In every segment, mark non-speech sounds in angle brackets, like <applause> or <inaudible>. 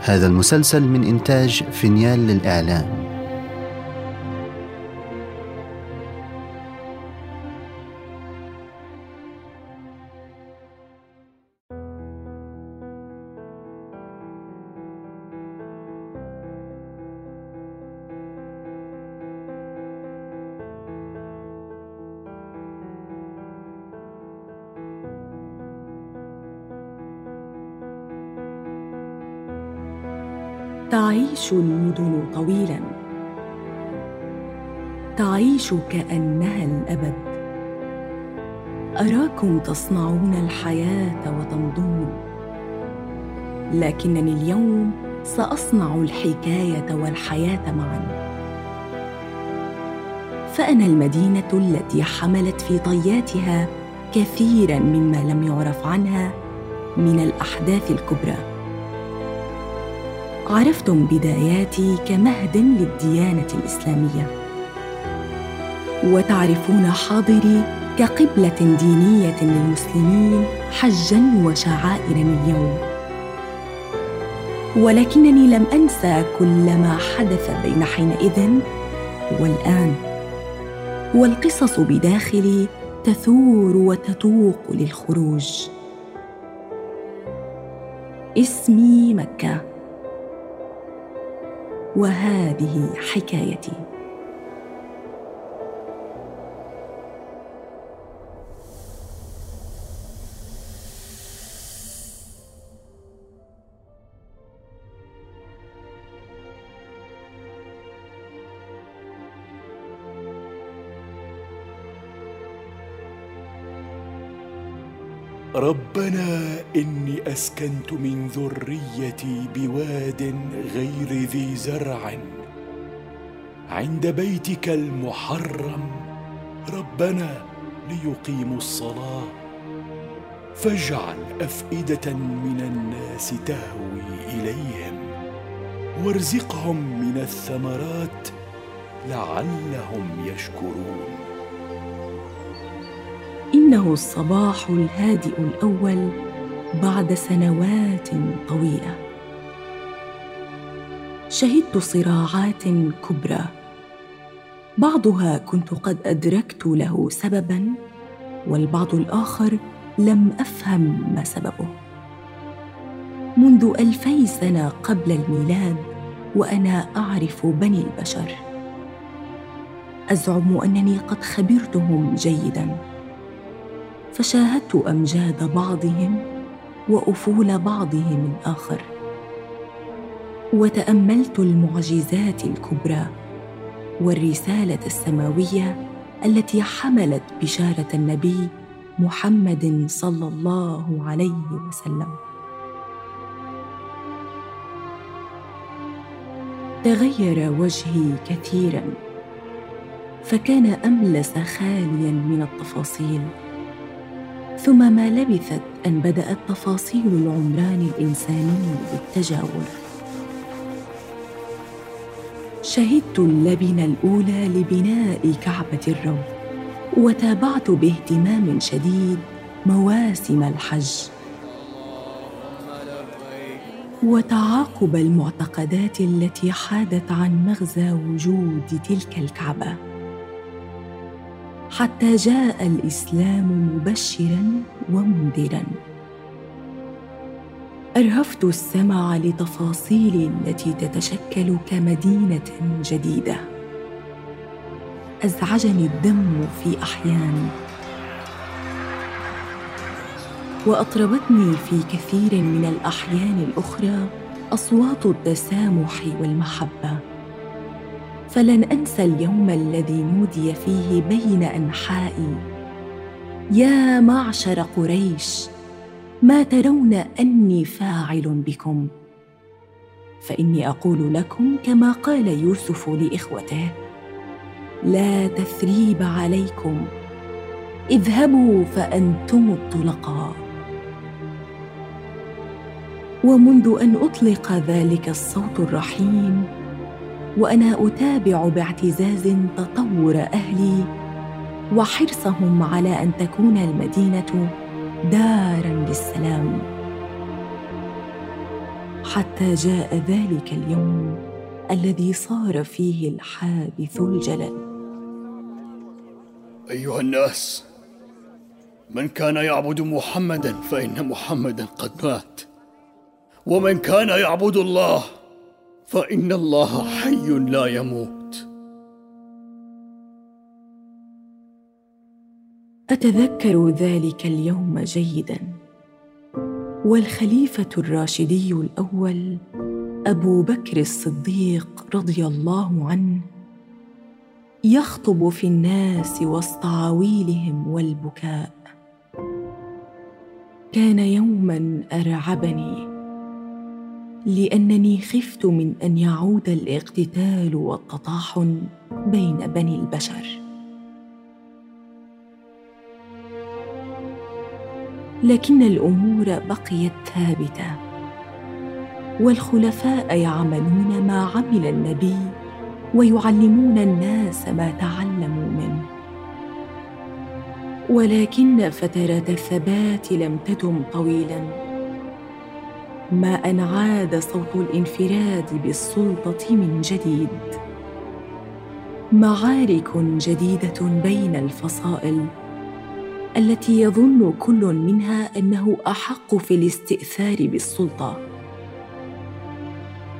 هذا المسلسل من إنتاج فينيال للإعلام. تعيش المدن طويلا. تعيش كأنها الأبد. أراكم تصنعون الحياة وتمضون لكنني اليوم سأصنع الحكاية والحياة معا. فأنا المدينة التي حملت في طياتها كثيرا مما لم يعرف عنها من الأحداث الكبرى. عرفتم بداياتي كمهد للديانة الإسلامية. وتعرفون حاضري كقبلة دينية للمسلمين حجا وشعائر اليوم. ولكنني لم أنسى كل ما حدث بين حينئذ والآن. والقصص بداخلي تثور وتتوق للخروج. اسمي مكة. وهذه حكايتي. ربنا إني أسكنت من ذريتي بواد غير ذي زرع. عند بيتك المحرم ربنا ليقيموا الصلاة. فاجعل أفئدة من الناس تهوي إليهم. وارزقهم من الثمرات لعلهم يشكرون. إنه الصباح الهادئ الأول. بعد سنوات طويلة. شهدت صراعات كبرى. بعضها كنت قد أدركت له سببا والبعض الآخر لم أفهم ما سببه. منذ ألفي سنة قبل الميلاد وأنا أعرف بني البشر. أزعم أنني قد خبرتهم جيدا. فشاهدت أمجاد بعضهم وأفول بعضهم الآخر وتأملت المعجزات الكبرى والرسالة السماوية التي حملت بشارة النبي محمد صلى الله عليه وسلم. تغير وجهي كثيرا فكان أملس خاليا من التفاصيل. ثم ما لبثت أن بدأت تفاصيل العمران الانساني بالتجاور شهدت اللبنه الأولى لبناء كعبة الروض وتابعت باهتمام شديد مواسم الحج وتعاقب المعتقدات التي حادت عن مغزى وجود تلك الكعبة. حتى جاء الإسلام مبشرا ومنذرا. أرهفت السمع لتفاصيل التي تتشكل كمدينة جديدة. أزعجني الدم في أحيان. وأطربتني في كثير من الأحيان الأخرى أصوات التسامح والمحبة. فلن أنسى اليوم الذي نودي فيه بين انحائي يا معشر قريش ما ترون أني فاعل بكم؟ فإني أقول لكم كما قال يوسف لإخوته لا تثريب عليكم اذهبوا فأنتم الطلقاء. ومنذ أن أطلق ذلك الصوت الرحيم وأنا أتابع باعتزاز تطور أهلي وحرصهم على أن تكون المدينة دارا للسلام حتى جاء ذلك اليوم الذي صار فيه الحادث الجلل. أيها الناس من كان يعبد محمدا فإن محمدا قد مات ومن كان يعبد الله فإن الله حي لا يموت. أتذكر ذلك اليوم جيدا. والخليفة الراشدي الأول أبو بكر الصديق رضي الله عنه يخطب في الناس وسط عويلهم والبكاء. كان يوما أرعبني لأنني خفت من أن يعود الاقتتال والتطاحن بين بني البشر. لكن الأمور بقيت ثابتة والخلفاء يعملون ما عمل النبي ويعلمون الناس ما تعلموا منه. ولكن فترات الثبات لم تدم طويلا. ما ان عاد صوت الانفراد بالسلطة من جديد. معارك جديدة بين الفصائل التي يظن كل منها أنه أحق في الاستئثار بالسلطة.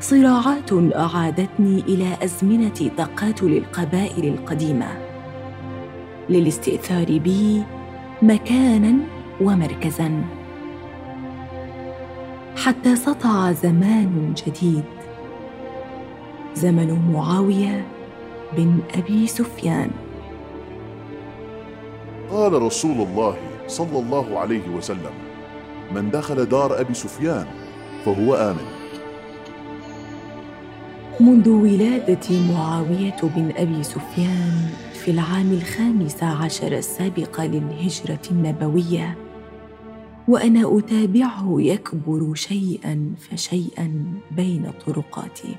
صراعات أعادتني إلى أزمنة تقاتل القبائل القديمة. للاستئثار بي مكانا ومركزا. حتى سطع زمان جديد. زمن معاوية بن أبي سفيان. قال رسول الله صلى الله عليه وسلم من دخل دار أبي سفيان فهو آمن. منذ ولادة معاوية بن أبي سفيان في العام الخامس عشر السابق للهجرة النبوية وأنا أتابعه يكبر شيئا فشيئا بين طرقاتي.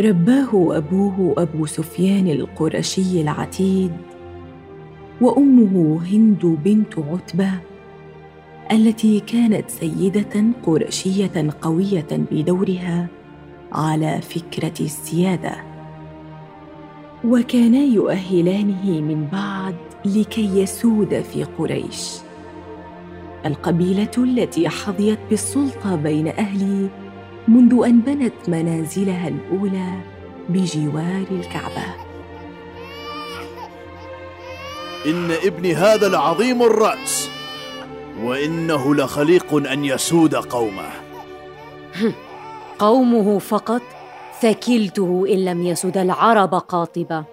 رباه أبوه أبو سفيان القرشي العتيد وأمه هند بنت عتبة التي كانت سيدة قرشية قوية بدورها على فكرة السيادة. وكانا يؤهلانه من بعد لكي يسود في قريش. القبيلة التي حظيت بالسلطة بين أهلي منذ أن بنت منازلها الأولى بجوار الكعبة. إن ابني هذا لعظيم الرأس وإنه لخليق أن يسود قومه. قومه فقط؟ ثكلته إن لم يسد العرب قاطبة.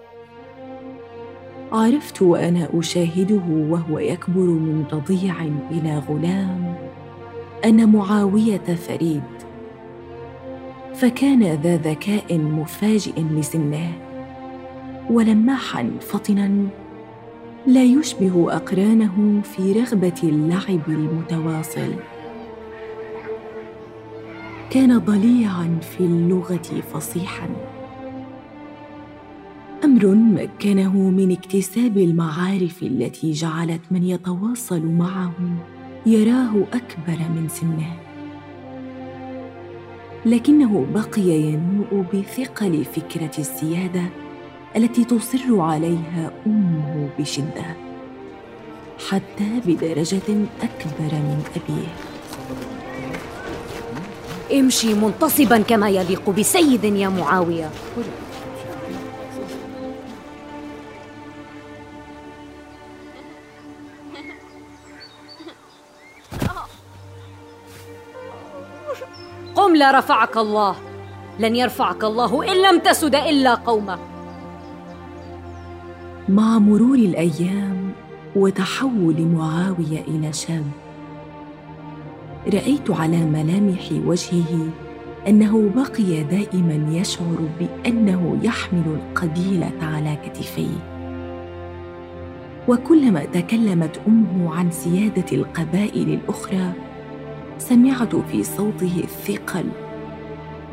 عرفت وأنا أشاهده وهو يكبر من رضيع إلى غلام. ان معاوية فريد. فكان ذا ذكاء مفاجئ لسنه. ولماحا فطنا لا يشبه أقرانه في رغبة اللعب المتواصل. كان ضليعا في اللغة فصيحا. أمر مكنه من اكتساب المعارف التي جعلت من يتواصل معه يراه أكبر من سنه. لكنه بقي ينوء بثقل فكرة السيادة التي تصر عليها أمه بشدة حتى بدرجة أكبر من أبيه. امشي منتصبا كما يليق بسيد يا معاوية. قم لا رفعك الله. لن يرفعك الله إن لم تسد إلا قومه مع مرور الأيام وتحول معاوية إلى شاب رأيت على ملامح وجهه أنه بقي دائما يشعر بأنه يحمل القبيلة على كتفيه. وكلما تكلمت أمه عن سياده القبائل الأخرى سمعت في صوته الثقل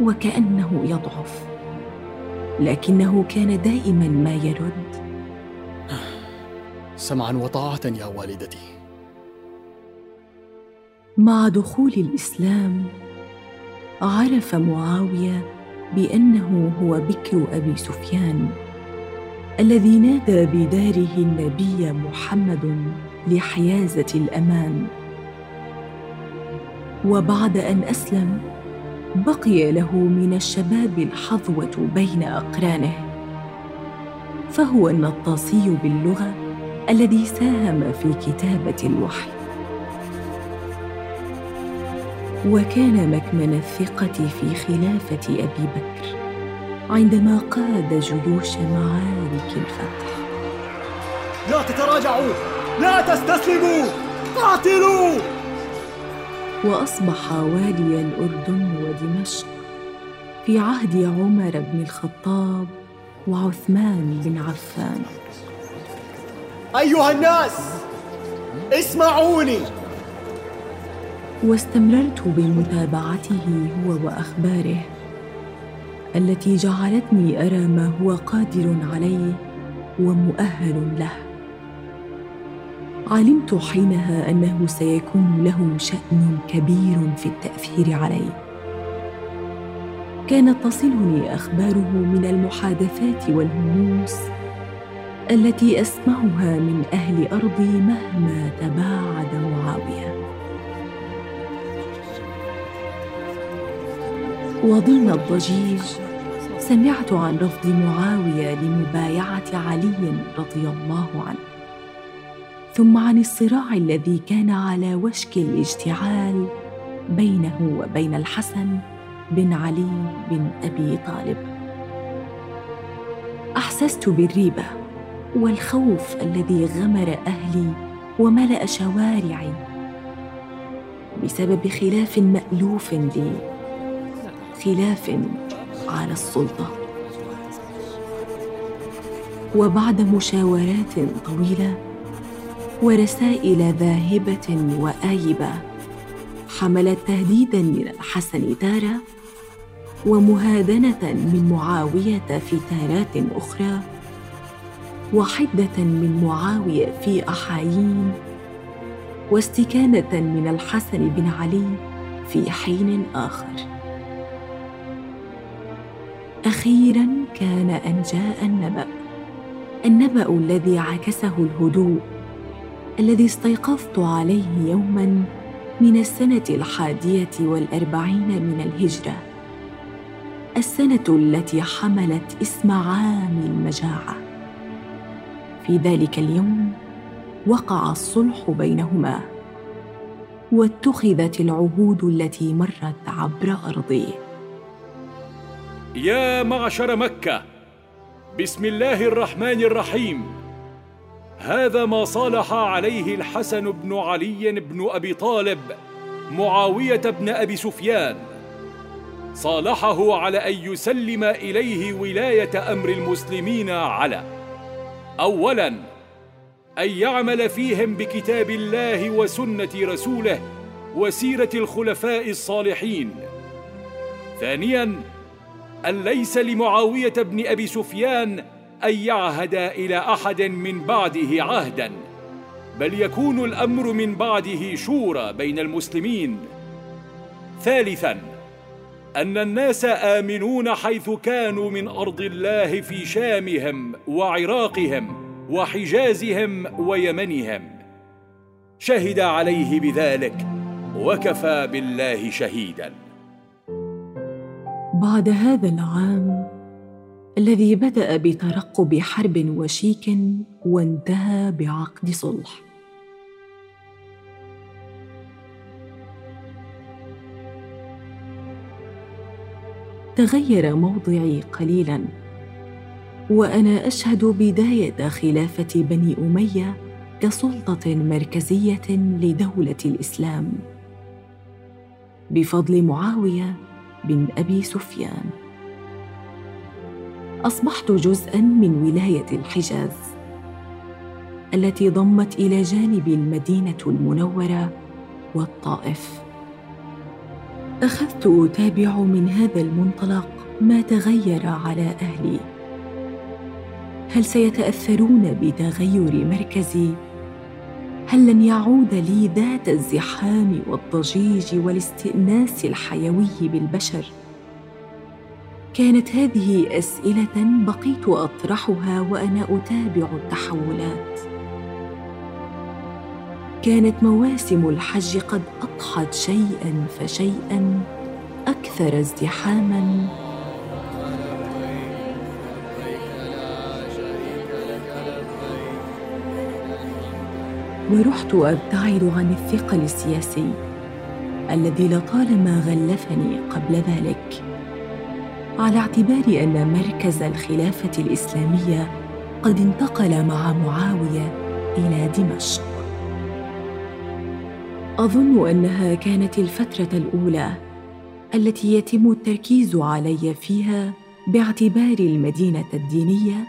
وكأنه يضعف لكنه كان دائما ما يرد. سمعا وطاعة يا والدتي. مع دخول الإسلام عرف معاوية بأنه هو بكر أبي سفيان الذي نادى بداره النبي محمد لحيازة الأمان. وبعد أن أسلم بقي له من الشباب الحظوة بين أقرانه فهو النطاصي باللغة الذي ساهم في كتابة الوحي. وكان مكمن الثقة في خلافة أبي بكر عندما قاد جيوش معارك الفتح. لا تتراجعوا! لا تستسلموا! قاتلوا! وأصبح والي الأردن ودمشق في عهد عمر بن الخطاب وعثمان بن عفان. أيها الناس اسمعوني! واستمررت بمتابعته هو وأخباره التي جعلتني أرى ما هو قادر عليه ومؤهل له. علمت حينها أنه سيكون له شأن كبير في التأثير علي كانت تصلني أخباره من المحادثات والهموس التي أسمعها من أهل أرضي مهما تباعد معاوية. وضمن الضجيج سمعت عن رفض معاوية لمبايعة علي رضي الله عنه. ثم عن الصراع الذي كان على وشك الاشتعال بينه وبين الحسن بن علي بن أبي طالب. أحسست بالريبة والخوف الذي غمر أهلي وملأ شوارعي بسبب خلاف مألوف لي. خلاف على السلطة. وبعد مشاورات طويلة ورسائل ذاهبة وآيبة حملت تهديدا من الحسن تارة ومهادنة من معاوية في تارات أخرى وحدة من معاوية في أحايين واستكانة من الحسن بن علي في حين آخر. أخيرا كان ان جاء النبأ. النبأ الذي عكسه الهدوء الذي استيقظت عليه يوما من السنة الحادية والأربعين من الهجرة. السنة التي حملت اسم عام المجاعة. في ذلك اليوم وقع الصلح بينهما واتخذت العهود التي مرت عبر أرضه. يا معشر مكة. بسم الله الرحمن الرحيم. هذا ما صالح عليه الحسن بن علي بن أبي طالب معاوية بن أبي سفيان. صالحه على أن يسلم إليه ولاية أمر المسلمين على. أولاً أن يعمل فيهم بكتاب الله وسنة رسوله وسيرة الخلفاء الصالحين. ثانياً أن ليس لمعاوية بن أبي سفيان أن يعهد إلى أحد من بعده عهدا بل يكون الأمر من بعده شورى بين المسلمين. ثالثا أن الناس آمنون حيث كانوا من أرض الله في شامهم وعراقهم وحجازهم ويمنهم. شهد عليه بذلك وكفى بالله شهيداً. بعد هذا العام الذي بدأ بترقب حرب وشيك وانتهى بعقد صلح. تغير موضعي قليلا وأنا أشهد بداية خلافة بني أمية كسلطة مركزية لدولة الإسلام. بفضل معاوية بن أبي سفيان. أصبحت جزءا من ولاية الحجاز التي ضمت إلى جانب المدينة المنورة والطائف. أخذت أتابع من هذا المنطلق ما تغير على أهلي. هل سيتأثرون بتغير مركزي؟ هل لن يعود لي ذات الزحام والضجيج والاستئناس الحيوي بالبشر؟ كانت هذه أسئلة بقيت أطرحها وأنا أتابع التحولات. كانت مواسم الحج قد اضحت شيئا فشيئا أكثر ازدحاما ورحت أبتعد عن الثقل السياسي الذي لطالما غلفني قبل ذلك على اعتبار أن مركز الخلافة الإسلامية قد انتقل مع معاوية إلى دمشق. أظن أنها كانت الفترة الأولى التي يتم التركيز علي فيها باعتبار المدينة الدينية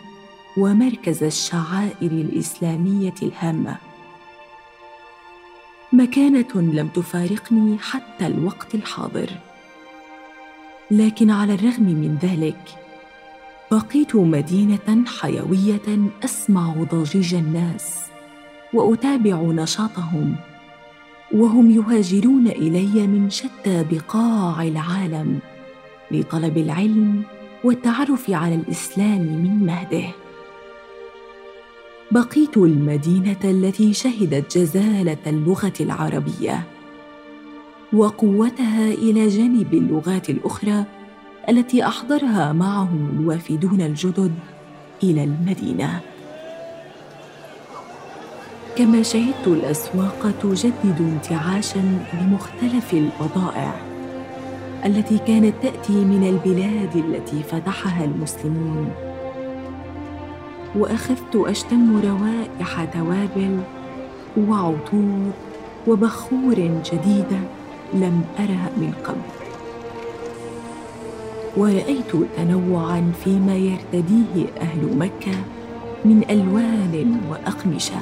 ومركز الشعائر الإسلامية الهامة. مكانة لم تفارقني حتى الوقت الحاضر. لكن على الرغم من ذلك بقيت مدينة حيوية أسمع ضجيج الناس وأتابع نشاطهم وهم يهاجرون إلي من شتى بقاع العالم لطلب العلم والتعرف على الإسلام من مهده. بقيت المدينة التي شهدت جزالة اللغة العربية وقوتها إلى جانب اللغات الأخرى التي أحضرها معهم الوافدون الجدد إلى المدينة. كما شهدت الأسواق تجدد انتعاشا لمختلف البضائع التي كانت تأتي من البلاد التي فتحها المسلمون. وأخذت أشتم روائح توابل وعطور وبخور جديدة لم أرها من قبل. ورأيت تنوعا فيما يرتديه أهل مكة من ألوان وأقمشة.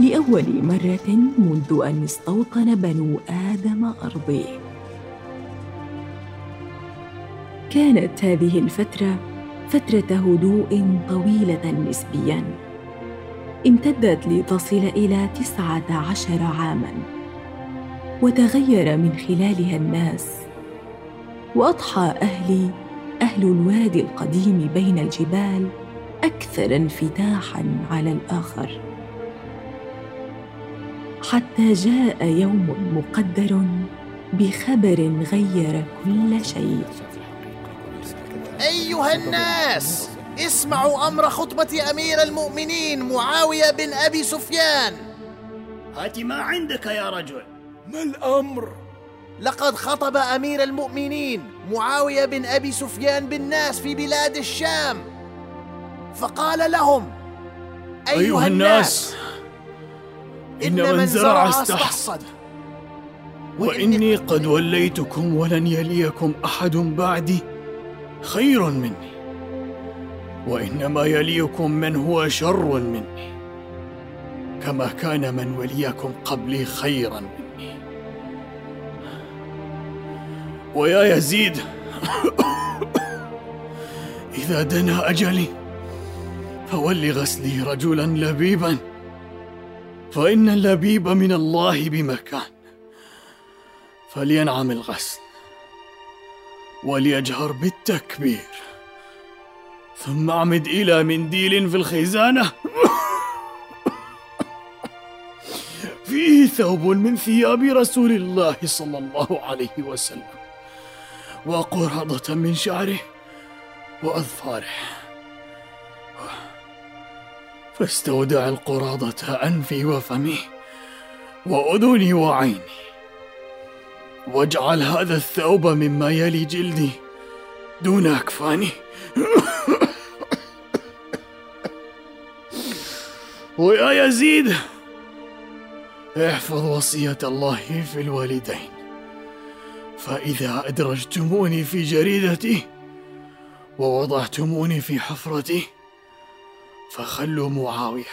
لأول مرة منذ أن استوطن بنو آدم ارضي كانت هذه الفترة فترة هدوء طويلة نسبيا. امتدت لتصل إلى تسعة عشر عاما. وتغير من خلالها الناس. وأضحى أهلي أهل الوادي القديم بين الجبال أكثر انفتاحا على الآخر. حتى جاء يوم مقدر بخبر غير كل شيء. أيها الناس اسمعوا أمر خطبة أمير المؤمنين معاوية بن أبي سفيان. هات ما عندك يا رجل. ما الأمر؟ لقد خطب أمير المؤمنين معاوية بن أبي سفيان بالناس في بلاد الشام. فقال لهم أيها, أيها الناس إن من زرع استحصد وإني قد وليتكم ولن يليكم أحد بعدي. خير مني وإنما يليكم من هو شر مني كما كان من وليكم قبلي خيرا مني. ويا يزيد إذا دنا أجلي فول غسلي رجلا لبيبا فإن اللبيب من الله بمكان فلينعم الغسل. وليجهر بالتكبير. ثم اعمد إلى منديل في الخزانة. فيه ثوب من ثياب رسول الله صلى الله عليه وسلم وقرضة من شعره وأظفاره. فاستودع القراضة أنفي وفمي وأذني وعيني. واجعل هذا الثوب مما يلي جلدي دون أكفاني. <laughs> ويا يزيد احفظ وصية الله في الوالدين. فإذا أدرجتموني في جريدتي ووضعتموني في حفرتي فخلوا معاوية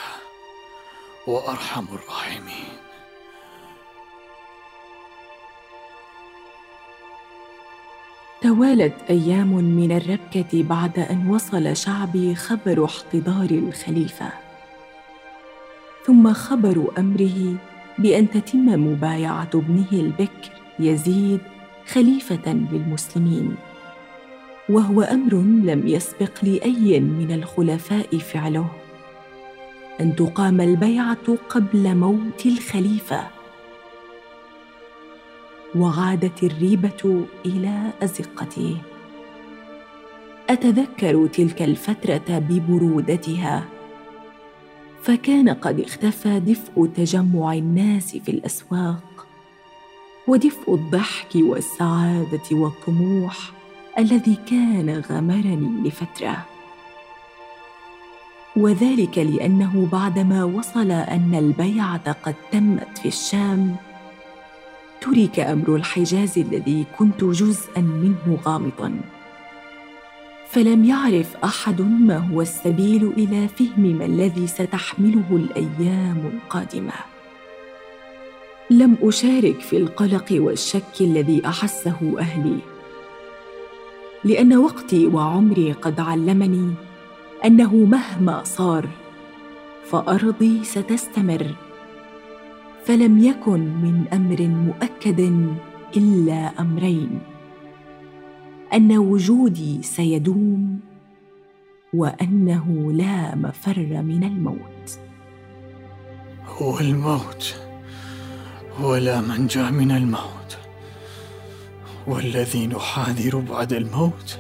وأرحم الراحمين. توالت أيام من الربكة بعد أن وصل شعبي خبر احتضار الخليفة. ثم خبر أمره بأن تتم مبايعة ابنه البكر يزيد خليفة للمسلمين. وهو أمر لم يسبق لأي من الخلفاء فعله. أن تقام البيعة قبل موت الخليفة. وعادت الريبة إلى ازقته أتذكر تلك الفترة ببرودتها. فكان قد اختفى دفء تجمع الناس في الأسواق ودفء الضحك والسعادة والطموح الذي كان غمرني لفترة. وذلك لأنه بعدما وصل أن البيعة قد تمت في الشام ترك أمر الحجاز الذي كنت جزءا منه غامضا. فلم يعرف أحد ما هو السبيل إلى فهم ما الذي ستحمله الأيام القادمة. لم أشارك في القلق والشك الذي أحسه أهلي لأن وقتي وعمري قد علمني أنه مهما صار فأرضي ستستمر. فلم يكن من أمر مؤكد إلا أمرين أن وجودي سيدوم وأنه لا مفر من الموت. هو الموت ولا منجا من الموت. والذي نحاذر بعد الموت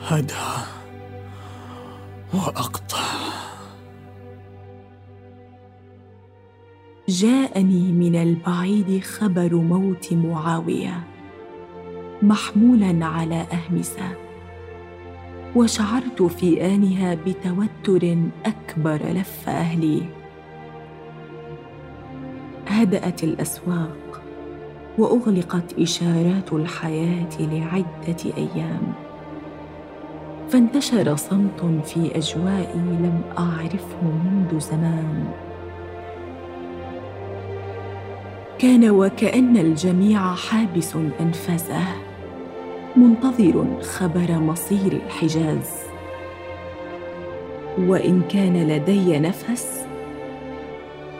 هدى وأقطع. جاءني من البعيد خبر موت معاوية محمولا على أهمسة وشعرت في آنها بتوتر أكبر لف أهلي. هدأت الأسواق وأغلقت إشارات الحياة لعدة أيام. فانتشر صمت في أجوائي لم أعرفه منذ زمان. كان وكأن الجميع حابس أنفاسه منتظر خبر مصير الحجاز. وإن كان لدي نفس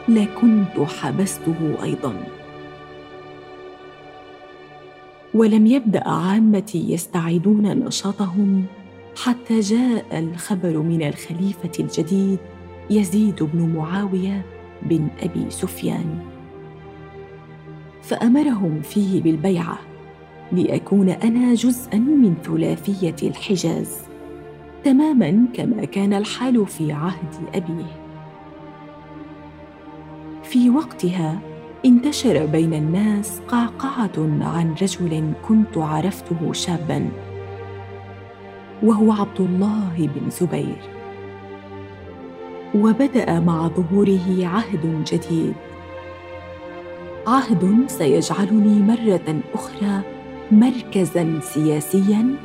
لكنت حبسته أيضا. ولم يبدأ عامتي يستعيدون نشاطهم حتى جاء الخبر من الخليفة الجديد يزيد بن معاوية بن أبي سفيان. فأمرهم فيه بالبيعة لاكون أنا جزءا من ثلاثية الحجاز تماما كما كان الحال في عهد أبيه. في وقتها انتشر بين الناس قعقعة عن رجل كنت عرفته شابا وهو عبد الله بن زبير. وبدأ مع ظهوره عهد جديد. عهد سيجعلني مرة أخرى مركزا سياسيا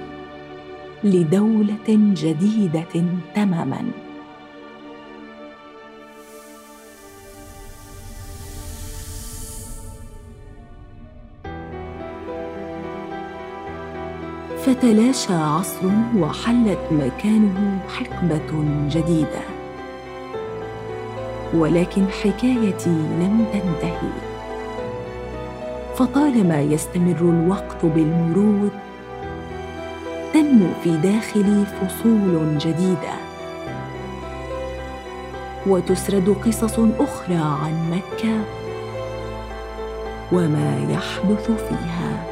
لدولة جديدة تماما. فتلاشى عصر وحلت مكانه حقبة جديدة. ولكن حكايتي لم تنتهي. فطالما يستمر الوقت بالمرور تنمو في داخلي فصول جديدة. وتسرد قصص أخرى عن مكة وما يحدث فيها.